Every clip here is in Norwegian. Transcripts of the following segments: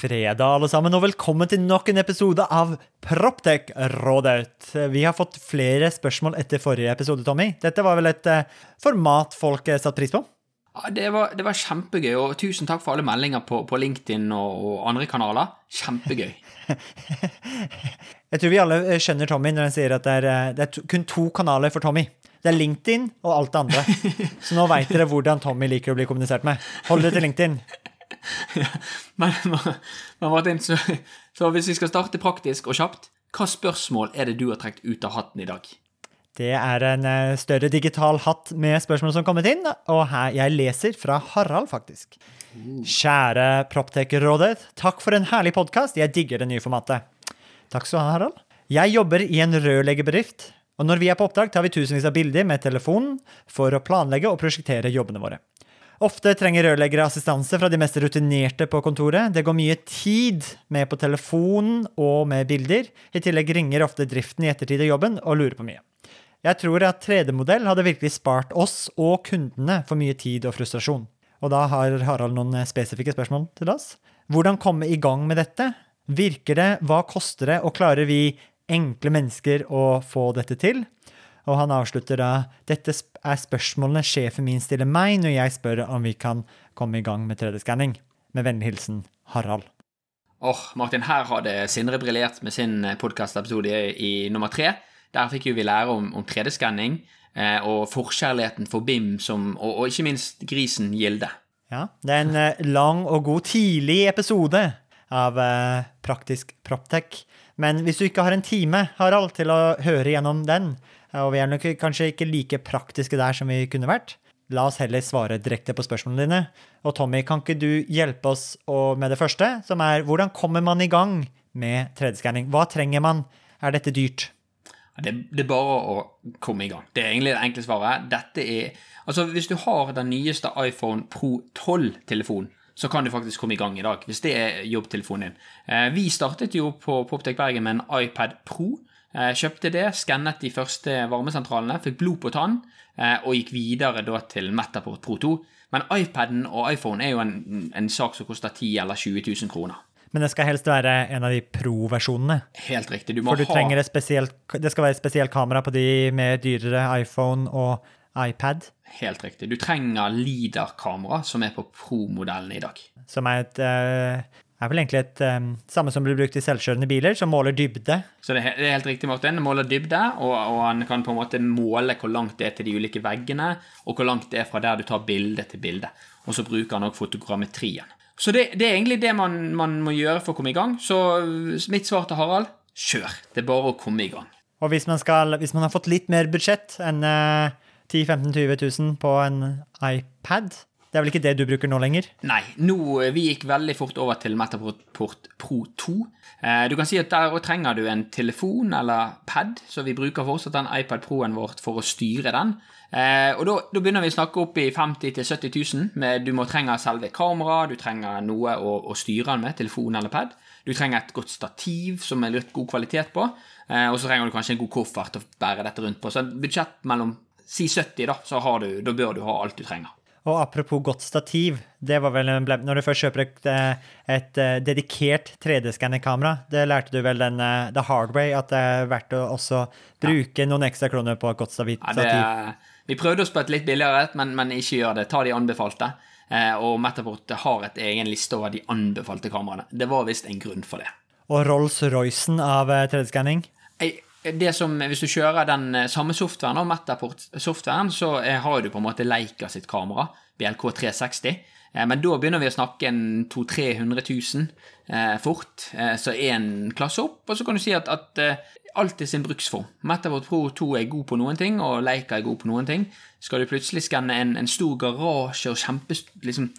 fredag, alle sammen, og velkommen til nok en episode av Proptech-rådet. Vi har fått flere spørsmål etter forrige episode, Tommy. Dette var vel et eh, format folk eh, satte pris på? Ja, det var, det var kjempegøy, og tusen takk for alle meldinger på, på LinkedIn og, og andre kanaler. Kjempegøy. Jeg tror vi alle eh, skjønner Tommy når han sier at det er, det er to, kun to kanaler for Tommy. Det er LinkedIn og alt det andre. Så nå veit dere hvordan Tommy liker å bli kommunisert med. Hold det til LinkedIn. Men, men Martin, så, så hvis vi skal starte praktisk og kjapt, hva spørsmål er det du har trukket ut av hatten i dag? Det er en eh, større digital hatt med spørsmål som har kommet inn, og her jeg leser fra Harald, faktisk. Kjære Proptech-rådet, takk for en herlig podkast. Jeg digger det nye formatet. Takk skal du ha, Harald. Jeg jobber i en rørleggerbedrift, og når vi er på oppdrag, tar vi tusenvis av bilder med telefonen for å planlegge og prosjektere jobbene våre. Ofte trenger rørleggere assistanse fra de mest rutinerte på kontoret. Det går mye tid med på telefonen og med bilder. I tillegg ringer ofte driften i ettertid av jobben og lurer på mye. Jeg tror at 3D-modell hadde virkelig spart oss og kundene for mye tid og frustrasjon. Og da har Harald noen spesifikke spørsmål til oss. Hvordan komme i gang med dette? Virker det? Hva koster det? Og klarer vi enkle mennesker å få dette til? Og han avslutter da dette er spørsmålene sjefen min stiller meg når jeg spør om vi kan komme i gang med 3D-skanning. Med vennlig hilsen Harald. Åh, oh, Martin, her hadde Sindre briljert med sin podkastepisode i, i nummer tre. Der fikk jo vi lære om, om 3D-skanning eh, og forkjærligheten for BIM som, og, og, ikke minst grisen Gilde. Ja, det er en eh, lang og god tidlig episode av eh, Praktisk Proptech. Men hvis du ikke har en time, Harald, til å høre gjennom den, og vi er nok kanskje ikke like praktiske der som vi kunne vært. La oss heller svare direkte på spørsmålene dine. Og Tommy, kan ikke du hjelpe oss med det første, som er hvordan kommer man i gang med 3D-skanning? Hva trenger man? Er dette dyrt? Det, det, er bare å komme i gang. Det er egentlig det enkle svaret. Dette er Altså, hvis du har den nyeste iPhone Pro 12-telefonen, så kan du faktisk komme i gang i dag, hvis det er jobbtelefonen din. Eh, vi startet jo på Poptek Bergen med en iPad Pro. Eh, kjøpte det, skannet de første varmesentralene, fikk blod på tann, eh, og gikk videre da til Metaport Pro 2. Men iPaden og iPhone er jo en, en sak som koster 10 eller 20 000 kroner. Men det skal helst være en av de pro-versjonene. Helt riktig. Du må For du ha... trenger et spesielt, det skal være et spesielt kamera på de med dyrere iPhone og iPad. Helt riktig. Du trenger LIDAR-kamera, som er på pro-modellen i dag. Som er et uh, er vel egentlig et um, samme som blir brukt i selvkjørende biler, som måler dybde. Så det er, det er helt riktig, Martin. Den måler dybde, og, og, han kan på en måte måle hvor langt det er til de ulike veggene, og hvor langt det er fra der du tar bilde til bilde. Og så bruker han òg fotogrammetrien. Så det, det, er egentlig det man, man, må gjøre for å komme i gang. Så mitt svar til Harald kjør. Det er bare å komme i gang. Og hvis man, skal, hvis man har fått litt mer budsjett enn uh, 10 15 20 000 på en iPad, det er vel ikke det du bruker nå lenger? Nei. Nå, eh, Vi gikk veldig fort over til Metaport Pro 2. Eh, du kan si at Der trenger du en telefon eller pad, så vi bruker fortsatt den iPad Pro-en vår for å styre den. Eh, og Da begynner vi å snakke opp i 50 000-70 000. Med, du må trenge selve kamera, du trenger noe å, å, styre den med, telefon eller pad. Du trenger et godt stativ som er litt god kvalitet på. Og så trenger du kanskje en god koffert å bære dette rundt på. Så et budsjett mellom si 70, da, så du, da bør du ha alt du trenger. Og apropos godt stativ, det var vel når du først kjøper et, et, et eh, dedikert 3D-skannerkamera, det lærte du vel den uh, the hard way, at det er verdt å også bruke ja. noen ekstra kroner på et godt stativ. Ja, det, vi prøvde oss på et litt billigere et, men, men, ikke gjør det. Ta de anbefalte. Eh, og Metaport har et egen liste over de anbefalte kameraene. Det var visst en grunn for det. Og Rolls-Roycen av 3D-skanning? Det som, Hvis du kjører den eh, samme softwaren, og Metaport-softwaren, så eh, har du på en måte Leica sitt kamera, BLK 360. Eh, men da begynner vi å snakke en 200 000-300 000 fort. Så én klasse opp. Og så kan du si at, at alt er sin bruksform. Metaport Pro 2 er god på noen ting, og Leica er god på noen ting. Skal du plutselig skanne en, en stor garasje og kjempe, liksom,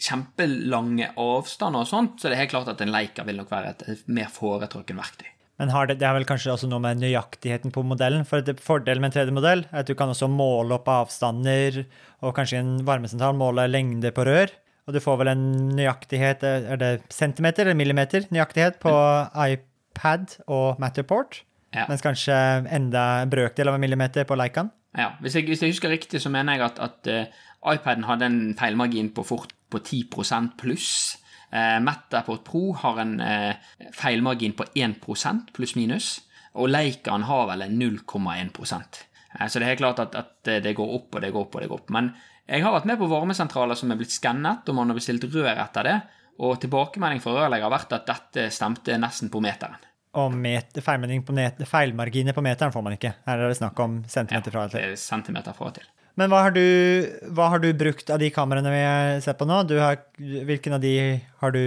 kjempelange avstander og sånt, så er det helt klart at en Leica vil nok være et mer foretrukken verktøy. Men har det, det er vel kanskje også noe med nøyaktigheten på modellen. For det, Fordelen med en 3D-modell er at du kan også måle opp avstander, og kanskje en varmesentral måle lengde på rør. Og du får vel en nøyaktighet Er det centimeter eller millimeter nøyaktighet på iPad og Matterport? Ja. Mens kanskje enda en brøkdel av en millimeter på Leican? Ja, hvis jeg, hvis jeg, husker riktig, så mener jeg at, at uh, iPaden hadde en feilmargin på fort på 10% pluss. Eh, Metaport Pro har en eh, feilmargin på 1% pluss-minus, og Leicaen har vel en 0,1 eh, Så det er helt klart at, at, det går opp og det går opp og det går opp. Men jeg har vært med på varmesentraler som er blitt skannet, og man har bestilt rør etter det. Og tilbakemelding fra rørlegger har vært at dette stemte nesten på meteren. Og met, feilmarginer, på på meteren får man ikke. Her er det snakk om centimeter fra og til. Ja, Centimeter fra og til. Men hva har, du, hva har du brukt av de kameraene vi ser på nå? Har, hvilken av de har du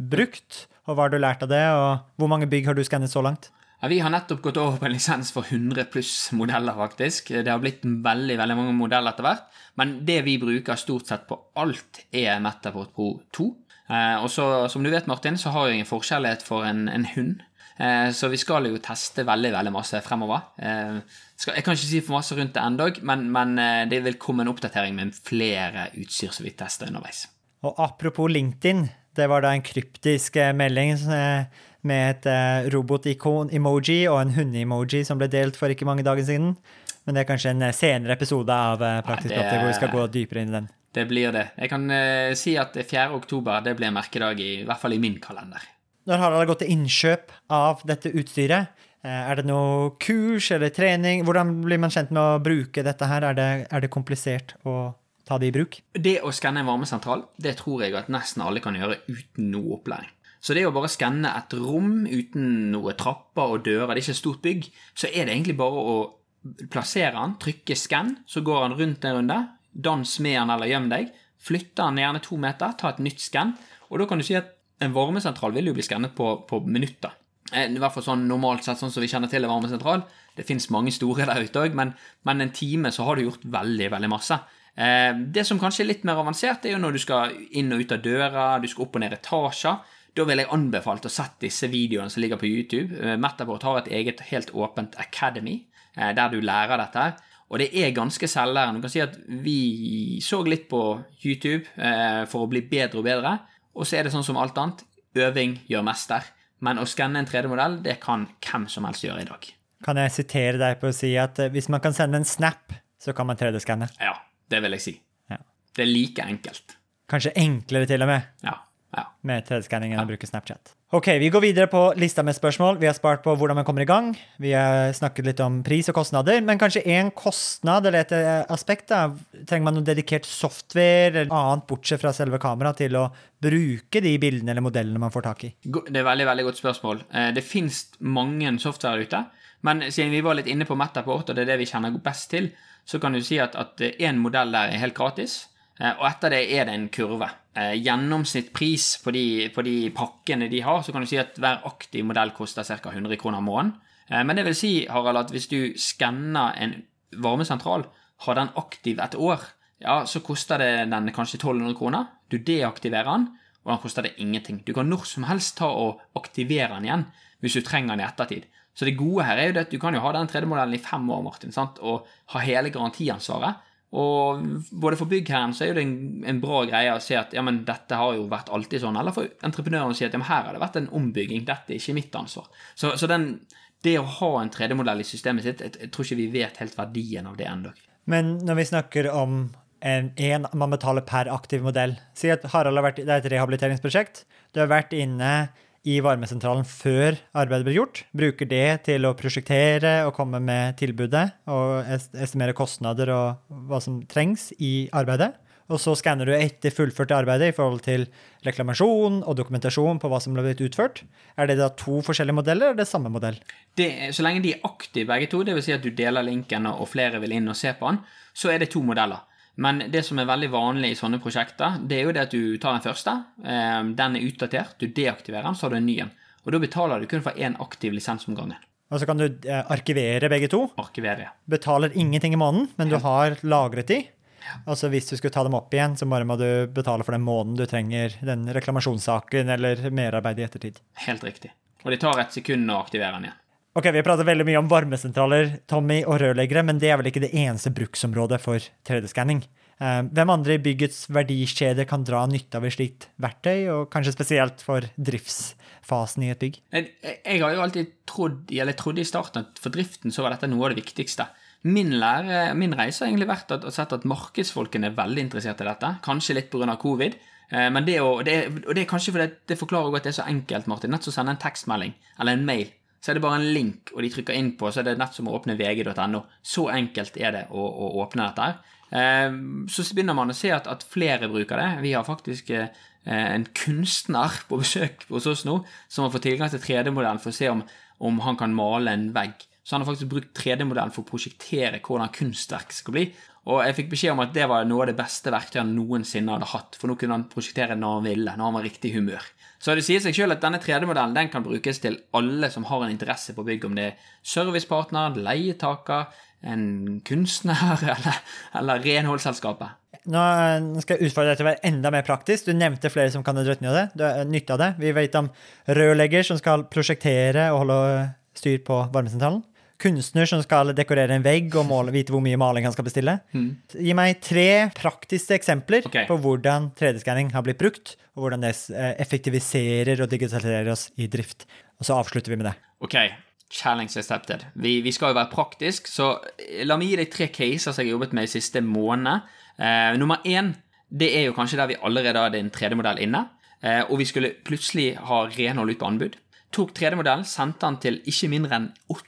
brukt, og hva har du lært av det? Og hvor mange bygg har du skannet så langt? Ja, vi har nettopp gått over på en lisens for 100 pluss modeller, faktisk. Det har blitt veldig veldig mange modeller etter hvert. Men det vi bruker stort sett på alt, er Metaport Pro 2. Eh, og så, som du vet, Martin, så har jeg en forskjellighet for en, en hund. Eh, så vi skal jo teste veldig veldig masse fremover. Eh, jeg kan ikke si for masse rundt det ennå, men, men, eh, det vil komme en oppdatering med flere utstyr som vi tester underveis. Og apropos LinkedIn, det var da en kryptisk melding med et robot-ikon-emoji og en hunde-emoji som ble delt for ikke mange dager siden. Men det er kanskje en senere episode av Praktisk ja, hvor vi skal gå dypere inn i den. Det blir det. Jeg kan si at 4. oktober det blir merkedag, i, i hvert fall i min kalender. Når Harald har gått til innkjøp av dette utstyret, eh, er det noe kurs eller trening? Hvordan blir man kjent med å bruke dette her? Er det, er det komplisert å ta det i bruk? Det å skanne en varmesentral, det tror jeg at nesten alle kan gjøre uten noe opplæring. Så det å bare skanne et rom uten noe trapper og dører, det er ikke et stort bygg, så er det egentlig bare å plassere den, trykke skann, så går han rundt en runde, dans med han eller gjem deg, Flytter han gjerne to meter, ta et nytt skann, og da kan du si at en varmesentral vil jo bli skannet på, på, minutter. Eh, I hvert fall sånn normalt sett, sånn som vi kjenner til en varmesentral. Det fins mange store der ute òg, men, men, en time så har du gjort veldig, veldig masse. Eh, det som kanskje er litt mer avansert, er jo når du skal inn og ut av døra, du skal opp og ned etasjer. Da vil jeg anbefalt å sette disse videoene som ligger på YouTube. Eh, Metaport har et eget helt åpent academy der du lærer dette. Og det er ganske selvlærende. Du kan si at vi så litt på YouTube for å bli bedre og bedre. Og så er det sånn som alt annet. Øving gjør mester. Men å skanne en 3D-modell, det kan hvem som helst gjøre i dag. Kan jeg sitere deg på å si at eh, hvis man kan sende en snap, så kan man 3D-skanne? Ja, det vil jeg si. Ja. Det er like enkelt. Kanskje enklere til og med? Ja. Med 3D-skanning enn å bruke Snapchat. Ok, Vi går videre på lista med spørsmål. Vi har spart på hvordan man kommer i gang. Vi har snakket litt om pris og kostnader. Men kanskje én kostnad eller et eh, aspekt? da, Trenger man noe dedikert software eller annet bortsett fra selve kameraet til å bruke de bildene eller modellene man får tak i? Det er veldig veldig godt spørsmål. Eh, det finnes mange software ute. Men siden vi var litt inne på Metaport, og det er det vi kjenner best til, så kan du si at én modell der er helt gratis. Eh, og etter det er det en kurve. Eh, gjennomsnittspris på de, på de pakkene de har, så kan du si at hver aktiv modell koster ca. 100 kroner måneden. Eh, men det vil si, Harald, at hvis du skanner en varmesentral, har den aktiv et år, ja, så koster det den kanskje 1200 kroner. Du deaktiverer den, og den koster det ingenting. Du kan når som helst ta og aktivere den igjen hvis du trenger den i ettertid. Så det gode her er jo at du kan jo ha den 3D-modellen i fem år, Martin, sant? og ha hele garantiansvaret. Og både for byggherren så er det en, en, bra greie å se at ja, men dette har jo vært alltid sånn, eller for entreprenøren å si at ja, men her har det vært en ombygging, dette er ikke mitt ansvar. Så, så den, det å ha en 3D-modell i systemet sitt, jeg, jeg, tror ikke vi vet helt verdien av det ennå. Men når vi snakker om en, en, man betaler per aktiv modell Si at Harald har vært, det er et rehabiliteringsprosjekt. Du har vært inne i varmesentralen før arbeidet blir gjort. Bruker det til å prosjektere og komme med tilbudet og estimere kostnader og hva som trengs i arbeidet. Og så skanner du etter fullførte arbeidet i forhold til reklamasjon og dokumentasjon på hva som ble blitt utført. Er det da to forskjellige modeller, eller er det samme modell? Det, så lenge de er aktive begge to, dvs. Si at du deler linken og flere vil inn og se på den, så er det to modeller. Men det som er veldig vanlig i sånne prosjekter, det er jo det at du tar den første. Eh, den er utdatert, du deaktiverer den, så har du en ny en. Og da betaler du kun for én aktiv lisens om gangen. Og så kan du eh, arkivere begge to. Arkivere, ja. Betaler ingenting i måneden, men du har lagret de. Altså Hvis du skulle ta dem opp igjen, så bare må du betale for den måneden du trenger den reklamasjonssaken eller merarbeid i ettertid. Helt riktig. Og det tar et sekund å aktivere den igjen. Ok, Vi har pratet veldig mye om varmesentraler Tommy, og rørleggere, men det er vel ikke det eneste bruksområdet for 3D-skanning. Eh, hvem andre i byggets verdikjede kan dra nytte av et slikt verktøy, og kanskje spesielt for driftsfasen i et bygg? Jeg, jeg har jo alltid trodd, eller trodde i starten at for driften så var dette noe av det viktigste. Min, lære, min reise har egentlig vært at, sett at markedsfolkene er veldig interessert i dette. Kanskje litt pga. covid. Eh, men det, å, det, og det er kanskje fordi det forklarer at det er så enkelt, Martin. Nett som å sende en tekstmelding eller en mail. Så er det bare en link, og de trykker inn på, så er det nett som å åpne vg.no. Så enkelt er det å, å åpne dette her. Eh, Så begynner man å se at, at flere bruker det. Vi har faktisk eh, en kunstner på besøk hos oss nå som har fått tilgang til 3D-modellen for å se om, om han kan male en vegg. Så han har faktisk brukt 3D-modellen for å prosjektere hvordan kunstverk skal bli. Og jeg fikk beskjed om at det var noe av det beste verktøyet han noensinne hadde hatt, for nå kunne han prosjektere når han ville, når han var riktig humør. Så det sier seg selv at denne 3D-modellen den kan brukes til alle som har en interesse på bygg, om det er servicepartner, leietaker, en kunstner eller, eller renholdsselskapet. Nå skal jeg utfordre deg til å være enda mer praktisk. Du nevnte flere som kan ha nytte av det. Du har nytte av det. Vi vet om rørlegger som skal prosjektere og holde styr på varmesentralen. Kunstner som skal dekorere en vegg og måle, vite hvor mye maling han skal bestille. Gi meg tre praktiske eksempler okay. på hvordan 3D-skanning har blitt brukt, og hvordan det eh, effektiviserer og digitaliserer oss i drift. Og så avslutter vi med det. Ok, challenge accepted. Vi, vi skal jo være praktisk, så eh, la meg gi deg tre caser som jeg har jobbet med i siste måned. Uh, nummer én, det er jo kanskje der vi allerede hadde en 3D-modell inne, Uh, og vi skulle plutselig ha renhold ut på anbud. Tok 3D-modellen, sendte den til ikke mindre enn åtte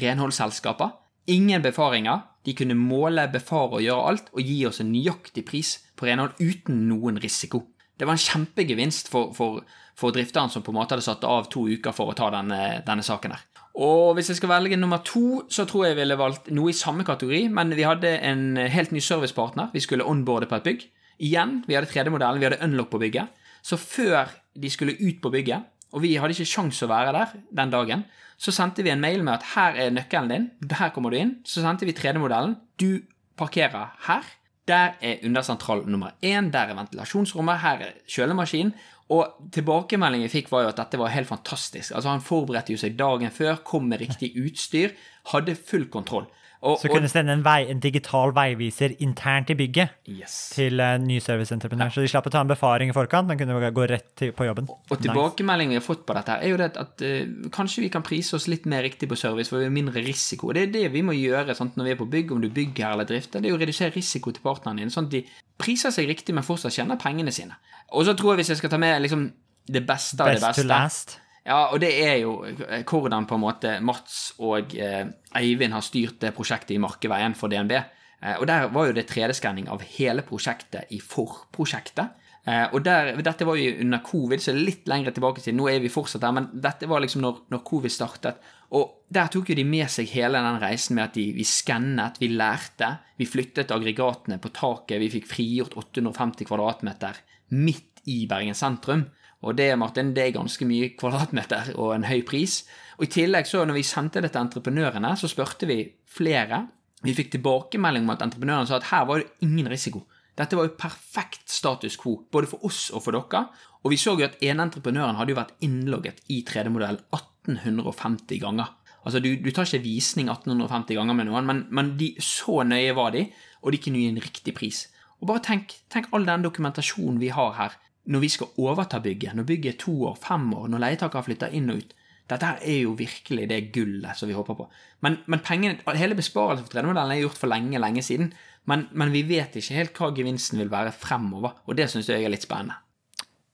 renholdsselskaper. Ingen befaringer. De kunne måle, befare og gjøre alt, og gi oss en nøyaktig pris på renhold uten noen risiko. Det var en kjempegevinst for, for, for drifteren som på en måte hadde satt av to uker for å ta denne, denne saken her. Og hvis jeg skal velge nummer to, så tror jeg jeg ville valgt noe i samme kategori, men vi hadde en helt ny servicepartner. Vi skulle onboarde på et bygg. Igjen, vi hadde 3D-modellen, vi hadde unlock på bygget. Så før de skulle ut på bygget, og vi hadde ikke sjans å være der den dagen, så sendte vi en mail med at her er nøkkelen din, her kommer du inn. Så sendte vi 3D-modellen. Du parkerer her. Der er undersentral nummer én, der er ventilasjonsrommet, her er kjølemaskinen. Og tilbakemeldingen jeg fikk, var jo at dette var helt fantastisk. Altså Han forberedte jo seg dagen før, kom med riktig utstyr, hadde full kontroll. Og, Så kunne sende en, vei, en digital veiviser internt i bygget yes. til en ny serviceentreprenør. Så de slapp å ta en befaring i forkant, men kunne gå rett til, på jobben. Og tilbakemeldingen vi har fått på dette, her er jo det at, eh, kanskje vi kan prise oss litt mer riktig på service, for vi har mindre risiko. Og Det er det vi må gjøre sant, når vi er på bygg, om du bygger eller drifter. Det er å redusere risiko til partneren din, sånn at de priser seg riktig, men fortsatt tjener pengene sine. Og så tror jeg hvis jeg skal ta med liksom det beste av det Best to beste last. Ja, og det er jo eh, hvordan på en måte Mats og eh, Eivind har styrt det prosjektet i Markeveien for DNB. Eh, og der var jo det 3D-skanning av hele prosjektet i forprosjektet. Eh, og der, dette var jo under covid, så litt lengre tilbake til. Nå er vi fortsatt der, men dette var liksom når, når covid startet. Og der tok jo de med seg hele den reisen med at de, vi skannet, vi lærte, vi flyttet aggregatene på taket, vi fikk frigjort 850 kvadratmeter midt i Bergen sentrum. Og det, Martin, det er ganske mye kvadratmeter og en høy pris. Og i tillegg, så når vi sendte det til entreprenørene, så spurte vi flere. Vi fikk tilbakemelding om at entreprenørene sa at her var det ingen risiko. Dette var jo perfekt status quo, både for oss og for dere. Og vi så jo at ene entreprenøren hadde jo vært innlogget i 3D-modell 1850 ganger. Altså, du, du tar ikke visning 1850 ganger med noen, men, men de, så nøye var de, og de kunne gi en riktig pris. Og bare tenk, tenk all den dokumentasjonen vi har her når vi skal overta bygget, når bygget er to år, fem år, når leietakere flytter inn og ut. Dette her er jo virkelig det gullet som vi håper på. Men, men pengene, hele besparelsen for 3D-modellen er gjort for lenge, lenge siden. Men, men vi vet ikke helt hva gevinsten vil være fremover, og det syns jeg er litt spennende.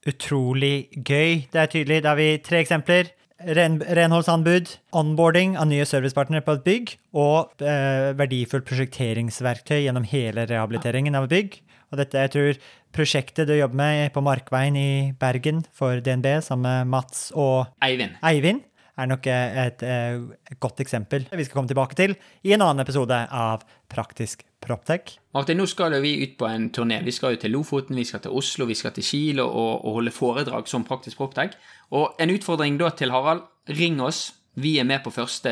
Utrolig gøy. Det er tydelig. Da har vi tre eksempler. Ren, renholdsanbud, onboarding av nye servicepartnere på et bygg, og eh, verdifullt prosjekteringsverktøy gjennom hele rehabiliteringen av et bygg. Og dette, jeg tror prosjektet du jobber med på Markveien i Bergen for DNB, sammen med Mats og Eivind. Eivind, er nok eh, et, eh, et godt eksempel vi skal komme tilbake til i en annen episode av Praktisk Proptech. Martin, nå skal vi ut på en turné. Vi skal jo til Lofoten, vi skal til Oslo, vi skal til Kiel og, og holde foredrag som Praktisk Proptech. Og en utfordring da til Harald. Ring oss. Vi er med på første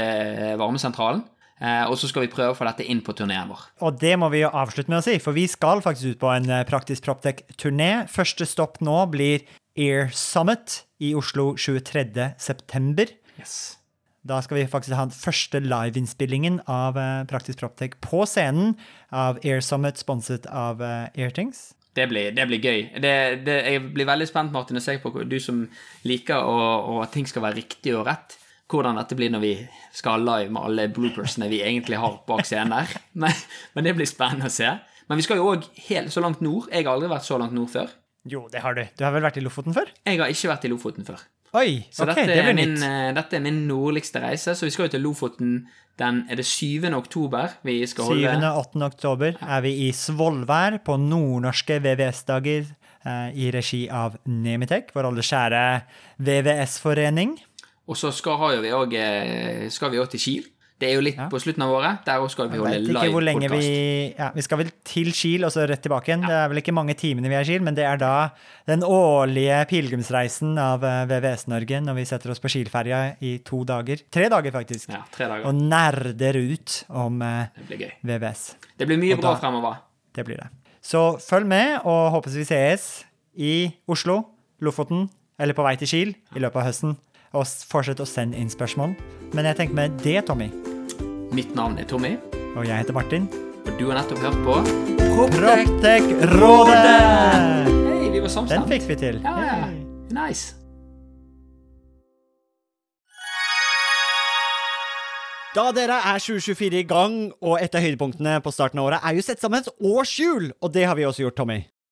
varmesentralen. Eh, og så skal vi prøve å få dette inn på turneen vår. Og det må vi jo avslutte med å si, for vi skal faktisk ut på en eh, Praktisk Proptech-turné. Første stopp nå blir Air Summit i Oslo 23. september. Yes. Da skal vi faktisk ha den første liveinnspillingen av eh, Praktisk Proptech på scenen av Air Summit, sponset av Airthings. Det blir, det blir gøy. Det, det, jeg blir veldig spent, Martin, og ser på du som liker at ting skal være riktig og rett. Hvordan dette blir når vi skal live med alle bloopersene vi egentlig har bak scenen der. Men, men det blir spennende å se. Men vi skal jo òg helt så langt nord. Jeg har aldri vært så langt nord før. Jo, det har du. Du har vel vært i Lofoten før? Jeg har ikke vært i Lofoten før. Oi, Så ok, dette, det blir min, nytt. eh, dette er min nordligste reise. Så vi skal jo til Lofoten den er det 7. oktober. Vi skal 7. holde og 8. oktober er vi i Svolvær på nordnorske VVS-dager eh, i regi av Nemitek, vår alle kjære VVS-forening. Og så skal, har vi også, eh, òg til Kiel. Det er jo litt Ja. på slutten av året. Der også skal vi holde live podkast. vi ja, Vi skal vel til Kiel og så rett tilbake igjen. Det er vel ikke mange timene vi er i Kiel, men det er da den årlige pilegrimsreisen av eh, VVS-Norge når vi setter oss på Kielferja i to dager. Tre dager, faktisk. Ja, tre dager. Og nerder ut om eh, Det. VVS. Det blir mye Og bra da- fremover. Det blir det. Så følg med, og håper vi sees i Oslo, Lofoten eller på vei til Kiel i løpet av høsten. Og fortsett å sende inn spørsmål. Men jeg tenker med det, Tommy, Mitt navn er Tommy, og jeg heter Martin og du har nettopp hørt på Proptech-rådet! Hei, vi var Den fikk vi til. Ja, ja. Nice. Da dere er 2024 i gang, og et av høydepunktene på starten av året er jo sett sammen et årshjul, og det har vi også gjort, Tommy.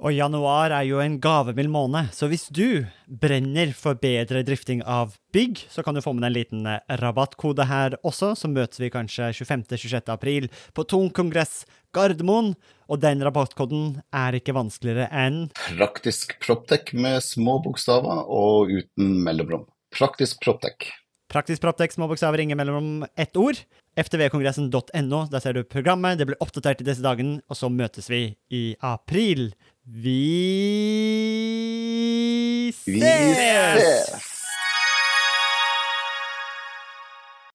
Og januar er jo en gavemild måned, så hvis du brenner for bedre drifting av bygg, så kan du få med deg en liten eh, rabattkode her også, så møtes vi kanskje 25.-26. april på Tung kongress Gardermoen, og den rabattkoden er ikke vanskeligere enn Praktisk Proptech med små bokstaver og uten mellomrom. Praktisk Proptech. Praktisk Proptek, små bokstaver, ingen mellomrom, ett ord. ftvkongressen.no, der ser du programmet, det blir oppdatert i disse dagene, og så møtes vi i april. Vi ses! Vi ses!